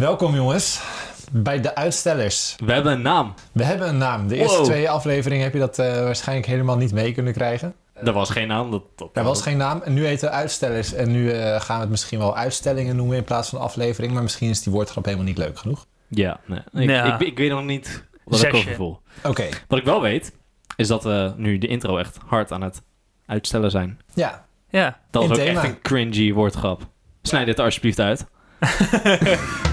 Welkom jongens bij de uitstellers. We hebben een naam. We hebben een naam. De eerste Wow. twee afleveringen heb je dat eh, waarschijnlijk helemaal niet mee kunnen krijgen. Er was geen naam. Dat, dat Er was geen naam en nu heet het uitstellers. En nu eh, gaan we het misschien wel uitstellingen noemen in plaats van aflevering. Maar misschien is die woordgrap helemaal niet leuk genoeg. Ja, nee. Ik, Ja. ik, ik weet nog niet wat ik Zesje. over voel. Oké, Wat ik wel weet, is dat we nu de intro echt hard aan het uitstellen zijn. ja. Ja. Dat is ook thema. echt een cringy woordgrap. Snijd dit alsjeblieft uit.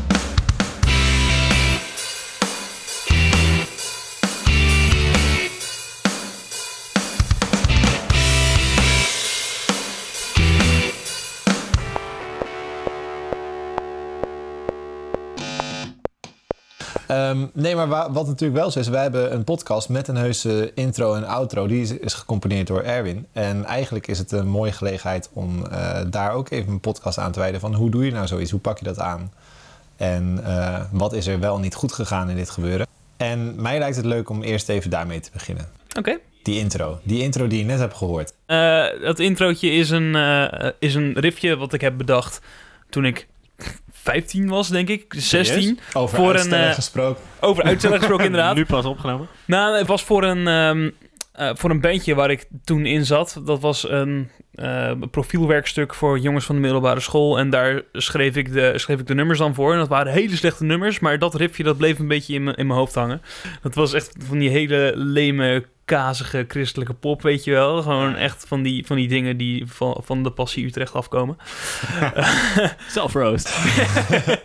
Ehm, nee, maar wa- wat natuurlijk wel zo is, wij hebben een podcast met een heuse intro en outro. Die is, is gecomponeerd door Erwin. En eigenlijk is het een mooie gelegenheid om eh, daar ook even een podcast aan te wijden. Van hoe doe je nou zoiets? Hoe pak je dat aan? En eh, wat is er wel niet goed gegaan in dit gebeuren? En mij lijkt het leuk om eerst even daarmee te beginnen. Oké. Die intro. Die intro die je net hebt gehoord. Eh, dat introotje is een, is een riffje wat ik heb bedacht toen ik 15 was, denk ik. 16. Over Voor een, eh, gesproken. Over uitstellen gesproken, inderdaad. Nu pas opgenomen. Nou, het was voor een, ehm, eh, voor een bandje waar ik toen in zat. Dat was een eh, profielwerkstuk voor jongens van de middelbare school. En daar schreef ik, de, schreef ik de nummers dan voor. En dat waren hele slechte nummers. Maar dat riffje, dat bleef een beetje in mijn in mijn hoofd hangen. Dat was echt van die hele leme, kazige christelijke pop, weet je wel. Gewoon echt van die, van die dingen die van, van de passie Utrecht afkomen. Self-roast.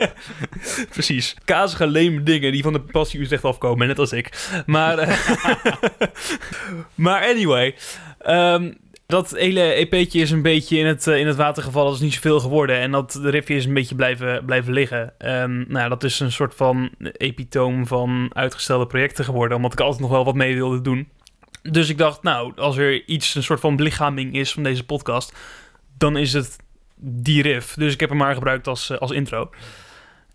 Precies. Kazige, leme dingen die van de passie Utrecht afkomen, net als ik. Maar, eh, maar anyway. ehm, dat hele EP'tje is een beetje in het, eh, in het water gevallen. Dat is niet zoveel geworden. En dat de riffje is een beetje blijven, blijven liggen. Ehm, nou, ja, dat is een soort van epitoom van uitgestelde projecten geworden. Omdat ik altijd nog wel wat mee wilde doen. Dus ik dacht, nou, als er iets, een soort van belichaming is van deze podcast... dan is het die riff. Dus ik heb hem maar gebruikt als, eh, als intro.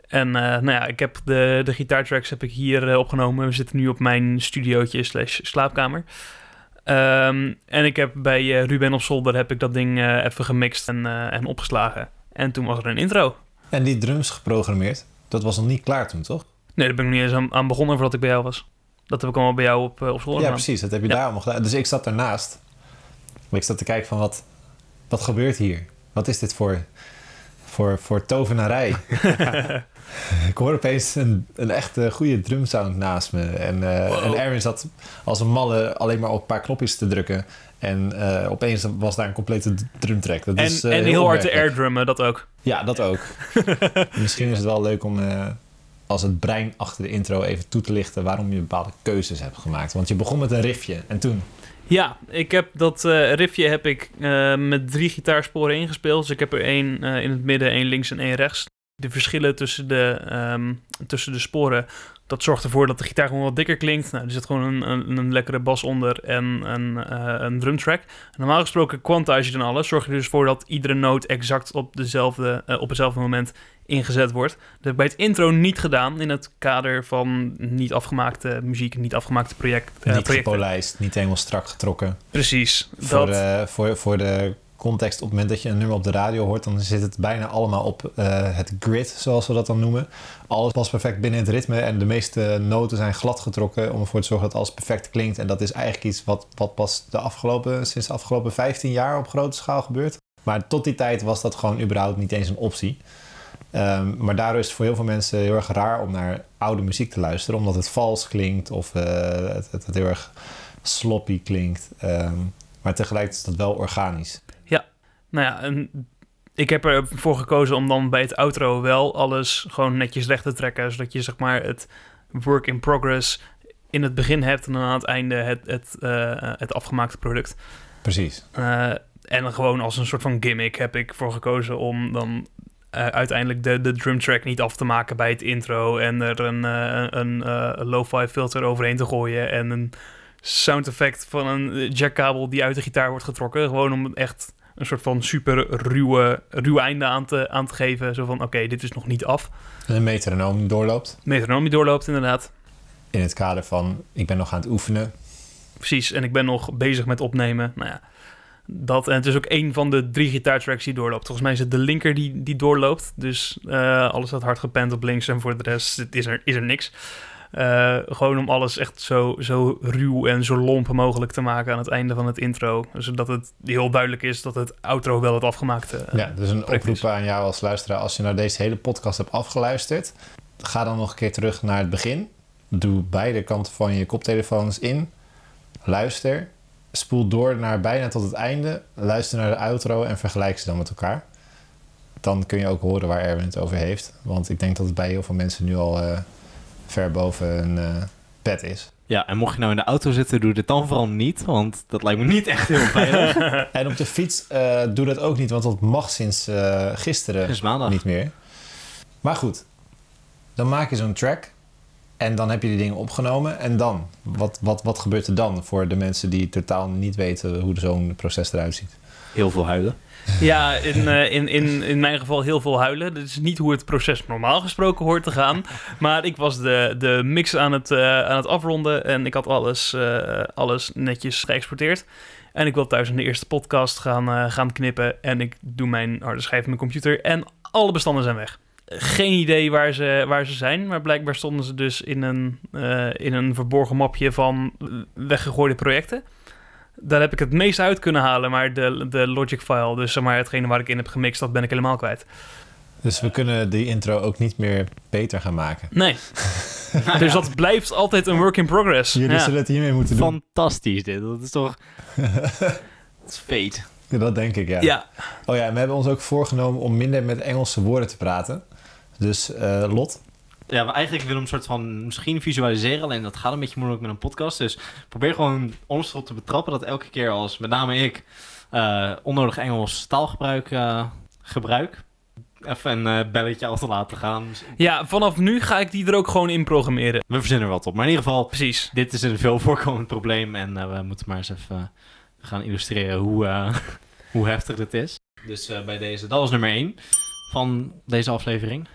En eh, nou ja, ik heb de, de gitaartracks heb ik hier eh, opgenomen. We zitten nu op mijn studiootje slash slaapkamer. Ehm, en ik heb bij Ruben op zolder heb ik dat ding even gemixt en, en opgeslagen. En toen was er een intro. En die drums geprogrammeerd. Dat was nog niet klaar toen, toch? Nee, daar ben ik nog niet eens aan, aan begonnen voordat ik bij jou was. Dat heb ik allemaal bij jou op, eh, op school Ja, precies. Dat heb je daar allemaal gedaan. Dus ik zat ernaast. Maar ik zat te kijken van wat, wat gebeurt hier? Wat is dit voor, voor, voor tovenarij? ik hoor opeens een, een echte goede drumsound naast me. En, Wow. en Erwin zat als een malle alleen maar op een paar knopjes te drukken. En eh, opeens was daar een complete drumtrack. Dat En, is, en heel hard te airdrummen, dat ook. Ja, dat ook. Misschien is het wel leuk om als het brein achter de intro even toe te lichten waarom je bepaalde keuzes hebt gemaakt. Want je begon met een riffje en toen. Ja, ik heb dat eh, riffje heb ik eh, met drie gitaarsporen ingespeeld. Dus ik heb er één eh, in het midden, één links en één rechts. De verschillen tussen de, ehm, tussen de sporen, dat zorgt ervoor dat de gitaar gewoon wat dikker klinkt. Nou, er zit gewoon een, een, een lekkere bas onder en een, eh, een drumtrack. Normaal gesproken quantize je dan alles. Zorg je dus voor dat iedere noot exact op, dezelfde, eh, op hetzelfde moment ingezet wordt. Dat heb ik bij het intro niet gedaan in het kader van niet afgemaakte muziek, niet afgemaakte project, eh, niet projecten. gepolijst, niet helemaal strak getrokken. Precies. Voor, dat, voor, voor de context, op het moment dat je een nummer op de radio hoort, dan zit het bijna allemaal op eh, het grid, zoals we dat dan noemen. Alles past perfect binnen het ritme en de meeste noten zijn glad getrokken om ervoor te zorgen dat alles perfect klinkt. En dat is eigenlijk iets wat, wat pas de afgelopen, sinds de afgelopen 15 jaar op grote schaal gebeurt. Maar tot die tijd was dat gewoon überhaupt niet eens een optie. Ehm, maar daardoor is het voor heel veel mensen heel erg raar om naar oude muziek te luisteren, omdat het vals klinkt of het, het, het heel erg sloppy klinkt. Ehm, maar tegelijkertijd is dat wel organisch. Nou ja, en ik heb ervoor gekozen om dan bij het outro wel alles gewoon netjes recht te trekken. Zodat je zeg maar het work in progress in het begin hebt en dan aan het einde het, het, eh, het afgemaakte product. Precies. Eh, en dan gewoon als een soort van gimmick heb ik voor gekozen om dan eh, uiteindelijk de, de drum track niet af te maken bij het intro. En er een, een lo-fi filter overheen te gooien. En een sound effect van een jackkabel die uit de gitaar wordt getrokken. Gewoon om het echt een soort van super ruwe, ruwe einde aan te, aan te geven. Zo van, oké, dit is nog niet af. En een metronoom doorloopt. Metronoom die doorloopt inderdaad. In het kader van, ik ben nog aan het oefenen. Precies, en ik ben nog bezig met opnemen. Nou ja, Dat, en het is ook een van de drie gitaartracks die doorloopt. Volgens mij is het de linker die, die doorloopt. Dus eh, alles staat hard gepend op links en voor de rest is er, is er niks. Eh, gewoon om alles echt zo, zo ruw en zo lomp mogelijk te maken aan het einde van het intro. Zodat het heel duidelijk is dat het outro wel het afgemaakte eh, Ja, dus een oproep aan jou als luisteraar. Als je naar deze hele podcast hebt afgeluisterd, ga dan nog een keer terug naar het begin. Doe beide kanten van je koptelefoons in. Luister. Spoel door naar bijna tot het einde. Luister naar de outro en vergelijk ze dan met elkaar. Dan kun je ook horen waar Erwin het over heeft. Want ik denk dat het bij heel veel mensen nu al eh, ver boven een eh pet is. Ja, en mocht je nou in de auto zitten, doe dit dan vooral niet. Want dat lijkt me niet echt heel veilig. En op de fiets eh, doe dat ook niet, want dat mag sinds eh, gisteren maandag. niet meer. Maar goed, dan maak je zo'n track en dan heb je die dingen opgenomen. En dan, wat, wat, wat gebeurt er dan voor de mensen die totaal niet weten hoe zo'n proces eruit ziet? Heel veel huilen. Ja, in, eh, in, in, in mijn geval heel veel huilen. Dit is niet hoe het proces normaal gesproken hoort te gaan. Maar ik was de, de mix aan het, eh, aan het afronden en ik had alles, eh, alles netjes geëxporteerd. En ik wil thuis in de eerste podcast gaan, gaan knippen. En ik doe mijn harde schijf in mijn computer en alle bestanden zijn weg. Geen idee waar ze, waar ze zijn, maar blijkbaar stonden ze dus in een, in een verborgen mapje van weggegooide projecten. Daar heb ik het meest uit kunnen halen, maar de, de logic file, dus zeg maar hetgene waar ik in heb gemixt, dat ben ik helemaal kwijt. Dus we kunnen die intro ook niet meer beter gaan maken. Nee. dus dat blijft altijd een work in progress. Jullie Ja. zullen het hiermee moeten doen. Fantastisch dit. Dat is toch... Dat is fate. Ja, Dat denk ik, ja. Ja. Oh ja, en we hebben ons ook voorgenomen om minder met Engelse woorden te praten. Dus eh, Lot, Ja, maar eigenlijk willen we een soort van misschien visualiseren. Alleen dat gaat een beetje moeilijk met een podcast. Dus probeer gewoon ons erop te betrappen dat elke keer als met name ik eh, onnodig Engels taalgebruik eh, gebruik. Even een eh, belletje af te laten gaan. ja, vanaf nu ga ik die er ook gewoon in programmeren. We verzinnen er wat op. Maar in ieder geval, Precies. dit is een veel voorkomend probleem. En we moeten maar eens even gaan illustreren hoe, hoe heftig dit is. Dus bij deze, dat was nummer 1 van deze aflevering.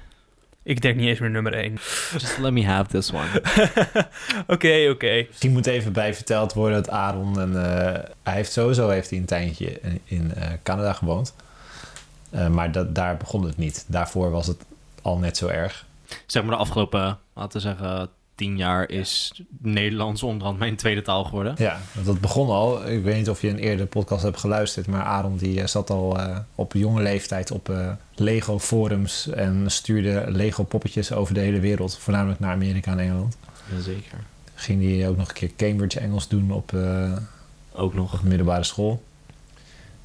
Ik denk niet eens meer nummer 1. Just let me have this one. Oké, oké. Misschien moet even bij verteld worden dat Aaron... En, eh, hij heeft sowieso heeft hij een tijdje in, in eh, Canada gewoond. Eh, maar dat, daar begon het niet. Daarvoor was het al net zo erg. zeg maar de afgelopen, laten we zeggen, tien jaar is Nederlands onderhand mijn tweede taal geworden. Ja, dat begon al. Ik weet niet of je een eerder podcast hebt geluisterd... maar Aaron die eh, zat al eh, op jonge leeftijd op eh, Lego forums... en stuurde Lego poppetjes over de hele wereld. Voornamelijk naar Amerika en Engeland. Zeker. Ging hij ook nog een keer Cambridge Engels doen op... Ook nog. op middelbare school.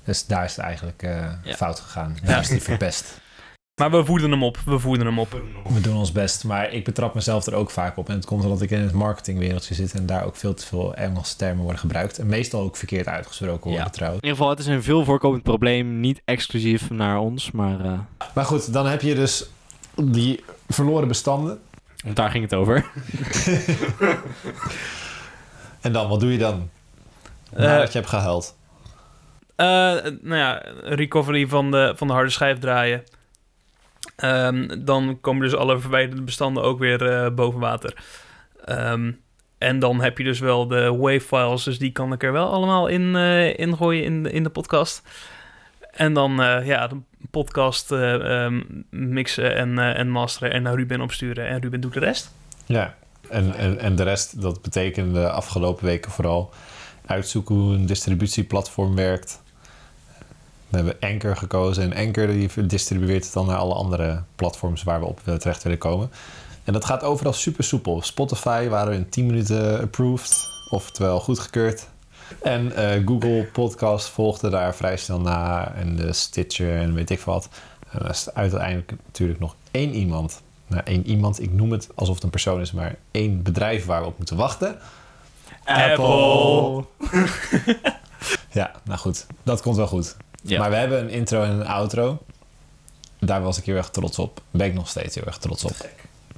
Dus daar is het eigenlijk Ja. fout gegaan. Ja. Daar is die verpest. Maar we voeden hem op. We voeden hem op. We doen ons best, maar ik betrap mezelf er ook vaak op. En het komt omdat ik in het marketingwereldje zit en daar ook veel te veel Engelse termen worden gebruikt. En meestal ook verkeerd uitgesproken worden Ja. trouwens. In ieder geval, het is een veel voorkomend probleem. Niet exclusief naar ons, maar eh, Maar goed, dan heb je dus die verloren bestanden. want daar ging het over. En dan, wat doe je dan? Eh, Nadat je hebt gehuild. Eh, nou ja, recovery van de, van de harde schijf draaien. Ehm, dan komen dus alle verwijderde bestanden ook weer eh, boven water. Ehm, en dan heb je dus wel de wave files, dus die kan ik er wel allemaal in, eh in gooien in, in de podcast. En dan eh, ja, de podcast eh, ehm, mixen en, en masteren en naar Ruben opsturen. En Ruben doet de rest. Ja, en, en, en de rest, dat betekent de afgelopen weken vooral uitzoeken hoe een distributieplatform werkt. We hebben Anchor gekozen en Anchor die distribueert het dan naar alle andere platforms waar we op eh, terecht willen komen. En dat gaat overal super soepel. Spotify waren we in 10 minuten approved, oftewel goedgekeurd. En eh, Google Podcast volgde daar vrij snel na en de Stitcher en weet ik wat. En dan is uiteindelijk natuurlijk nog één iemand nou, één iemand, ik noem het alsof het een persoon is, maar één bedrijf waar we op moeten wachten. Apple. Ja, nou goed, dat komt wel goed. Ja. Maar we hebben een intro en een outro. Daar was ik heel erg trots op. Ben ik nog steeds heel erg trots op.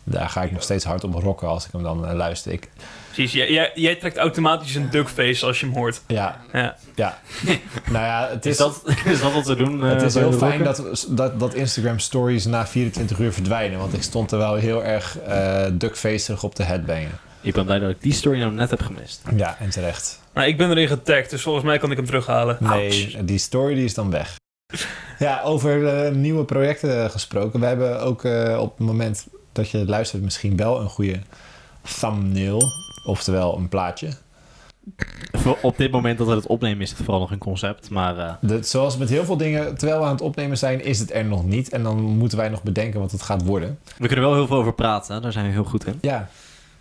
Daar ga ik nog steeds hard op rocken als ik hem dan eh, luister. Ik, Precies, jij, jij, jij trekt automatisch een duckface als je hem hoort. ja, Ja. ja. nou ja, het is, Is dat, is dat wat we doen? het eh, is bij heel fijn dat, dat, dat Instagram stories na 24 uur verdwijnen. Want ik stond er wel heel erg eh duckfacerig op de headbangen. Ik ben blij dat ik die story nou net heb gemist. Ja, en terecht. Nou, ik ben erin getagd, dus volgens mij kan ik hem terughalen. Nee, die story die is dan weg. Ja, over eh, nieuwe projecten gesproken. We hebben ook eh, op het moment dat je luistert misschien wel een goede thumbnail. Oftewel een plaatje. Op dit moment dat we het opnemen is het vooral nog een concept. Maar eh, De, zoals met heel veel dingen, terwijl we aan het opnemen zijn, is het er nog niet. En dan moeten wij nog bedenken wat het gaat worden. we kunnen wel heel veel over praten. hè. Daar zijn we heel goed in. Ja.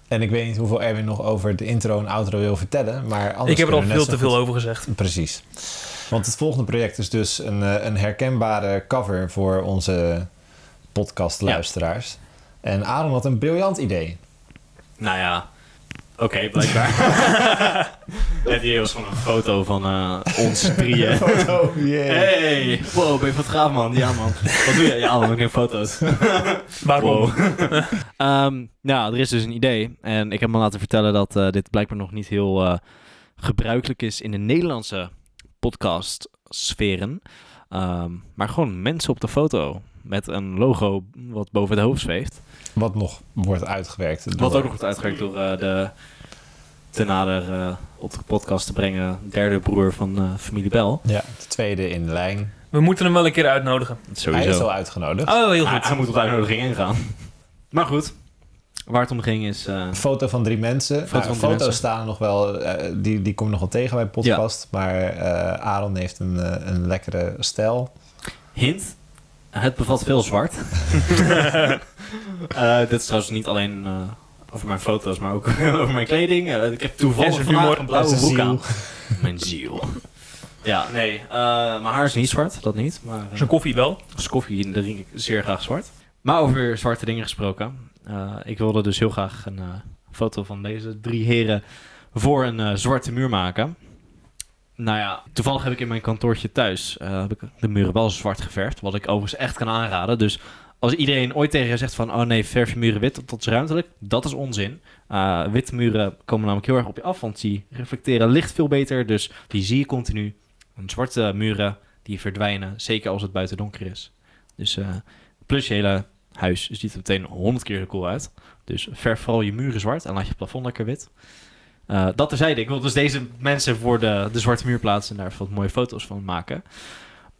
En ik weet niet hoeveel Erwin nog over de intro en outro wil vertellen. Maar anders ik heb er al veel te veel over gezegd. Precies. Want het volgende project is dus een, eh, een herkenbare cover voor onze podcastluisteraars. En Aaron had een briljant idee. Nou ja, oké, blijkbaar. en die was gewoon een foto van eh, ons drieën. Foto, yeah. Hey, wow, ben je fotograaf man? Ja man. Wat doe je? Ja man, ik neem foto's. Waarom? Ehm, nou, er is dus een idee. En ik heb me laten vertellen dat eh, dit blijkbaar nog niet heel eh, gebruikelijk is in de Nederlandse podcast-sferen. Ehm, maar gewoon mensen op de foto met een logo wat boven het hoofd zweeft. Wat nog wordt uitgewerkt. Wat ook nog wordt uitgewerkt door eh, de te nader eh, op de podcast te brengen derde broer van eh, familie Bel. Ja, de tweede in de lijn. We moeten hem wel een keer uitnodigen. Hij is al uitgenodigd. Oh, heel goed. hij moet op de uitnodiging ingaan. Maar goed, waar het om ging is... eh, Een foto van drie mensen. Foto Nou, van drie foto's mensen. staan nog wel, die, die kom je nog wel tegen bij podcast. Maar eh, Aaron heeft een, een lekkere stijl. Hint, het bevat veel zwart. Eh, dit is trouwens niet alleen eh, over mijn foto's, maar ook over mijn kleding. Eh, ik heb toevallig zijn vandaag een blauwe zijn broek ziel. aan. Mijn ziel. Ja, nee. eh, mijn haar is niet zwart, dat niet. Maar Zijn koffie wel. als koffie drink ik zeer graag zwart. Maar over zwarte dingen gesproken. eh, ik wilde dus heel graag een eh, foto van deze drie heren voor een zwarte muur maken. Nou ja, toevallig heb ik in mijn kantoortje thuis eh, heb ik de muren wel zwart geverfd. Wat ik overigens echt kan aanraden. Dus als iedereen ooit tegen je zegt van... oh nee, verf je muren wit, dat is ruimtelijk. Dat is onzin. Eh, witte muren komen namelijk heel erg op je af. Want die reflecteren licht veel beter. Dus die zie je continu. En zwarte muren, die verdwijnen. Zeker als het buiten donker is. Dus eh, plus je hele huis ziet er meteen honderd keer zo cool uit. Dus verf vooral je muren zwart en laat je plafond lekker wit. Eh, dat terzijde. Ik wil dus deze mensen voor de, de zwarte muur plaatsen en daar wat mooie foto's van maken.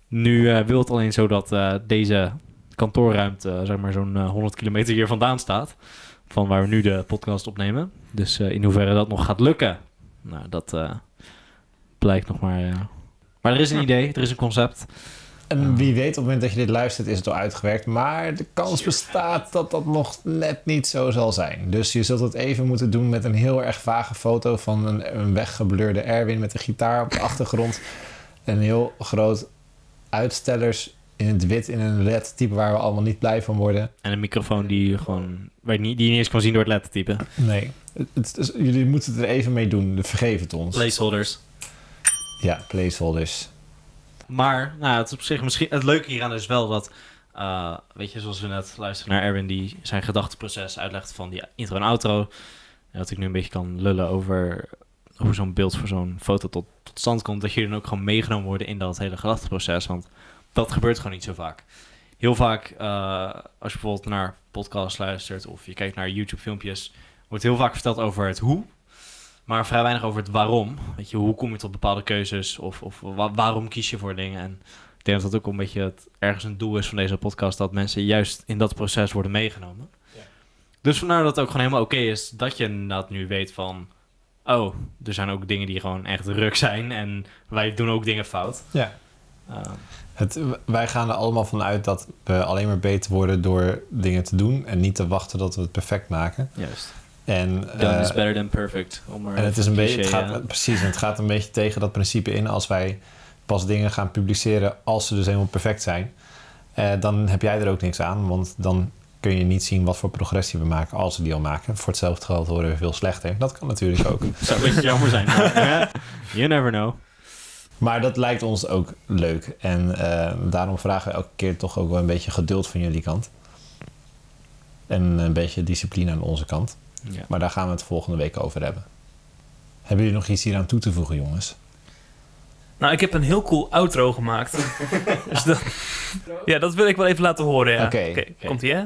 Nu eh, wil het alleen zo dat eh, deze kantoorruimte, zeg maar zo'n eh, 100 kilometer hier vandaan staat. Van waar we nu de podcast opnemen. Dus in hoeverre dat nog gaat lukken, nou, dat blijkt nog maar. Maar er is een idee, er is een concept. En wie weet, op het moment dat je dit luistert, is het al uitgewerkt. Maar de kans bestaat dat dat nog net niet zo zal zijn. Dus je zult het even moeten doen met een heel erg vage foto van een, een weggebleurde Erwin met een gitaar op de achtergrond. Een heel groot uitstellers in het wit in een LED type waar we allemaal niet blij van worden. En een microfoon die gewoon, waar je niet, die je niet eens kan zien door het lettertype. Nee, het, het is- jullie moeten het er even mee doen. Vergeef het ons. Placeholders. Ja, placeholders. Maar, nou, het op zich misschien... Het leuke hieraan is wel dat... eh, weet je, zoals we net luisteren naar Erwin... die zijn gedachteproces uitlegt van die intro en outro. En dat ik nu een beetje kan lullen over... hoe zo'n beeld voor zo'n foto tot, stand komt. Dat je dan ook gewoon meegenomen worden in dat hele gedachteproces. Want dat gebeurt gewoon niet zo vaak. Heel vaak, eh, als je bijvoorbeeld naar podcasts luistert... of je kijkt naar YouTube-filmpjes... wordt heel vaak verteld over het hoe... Maar vrij weinig over het waarom. Weet je, hoe kom je tot bepaalde keuzes? Of, of wa- waarom kies je voor dingen? En ik denk dat dat ook een beetje het, ergens een doel is van deze podcast. Dat mensen juist in dat proces worden meegenomen. Ja. Dus vandaar dat het ook gewoon helemaal oké is. Dat je inderdaad nu weet van... Oh, er zijn ook dingen die gewoon echt ruk zijn. En wij doen ook dingen fout. Ja. Uh, Het, wij gaan er allemaal van uit dat we alleen maar beter worden door dingen te doen. En niet te wachten dat we het perfect maken. juist. En, Done eh, is better than perfect. Om en het is een beetje, het gaat, eh, precies, en het gaat een beetje tegen dat principe in. Als wij pas dingen gaan publiceren als ze dus helemaal perfect zijn. eh, dan heb jij er ook niks aan. Want dan kun je niet zien wat voor progressie we maken als we die al maken. Voor hetzelfde geld worden we veel slechter. Dat kan natuurlijk ook. Zou een beetje jammer zijn. maar, eh, you never know. Maar dat lijkt ons ook leuk. En eh, daarom vragen we elke keer toch ook wel een beetje geduld van jullie kant. En een beetje discipline aan onze kant. Ja. Maar daar gaan we het volgende week over hebben. Hebben jullie nog iets hier aan toe te voegen, jongens? Nou, ik heb een heel cool outro gemaakt. dus dat, ja, dat wil ik wel even laten horen. Ja. Oké, Komt ie, hè?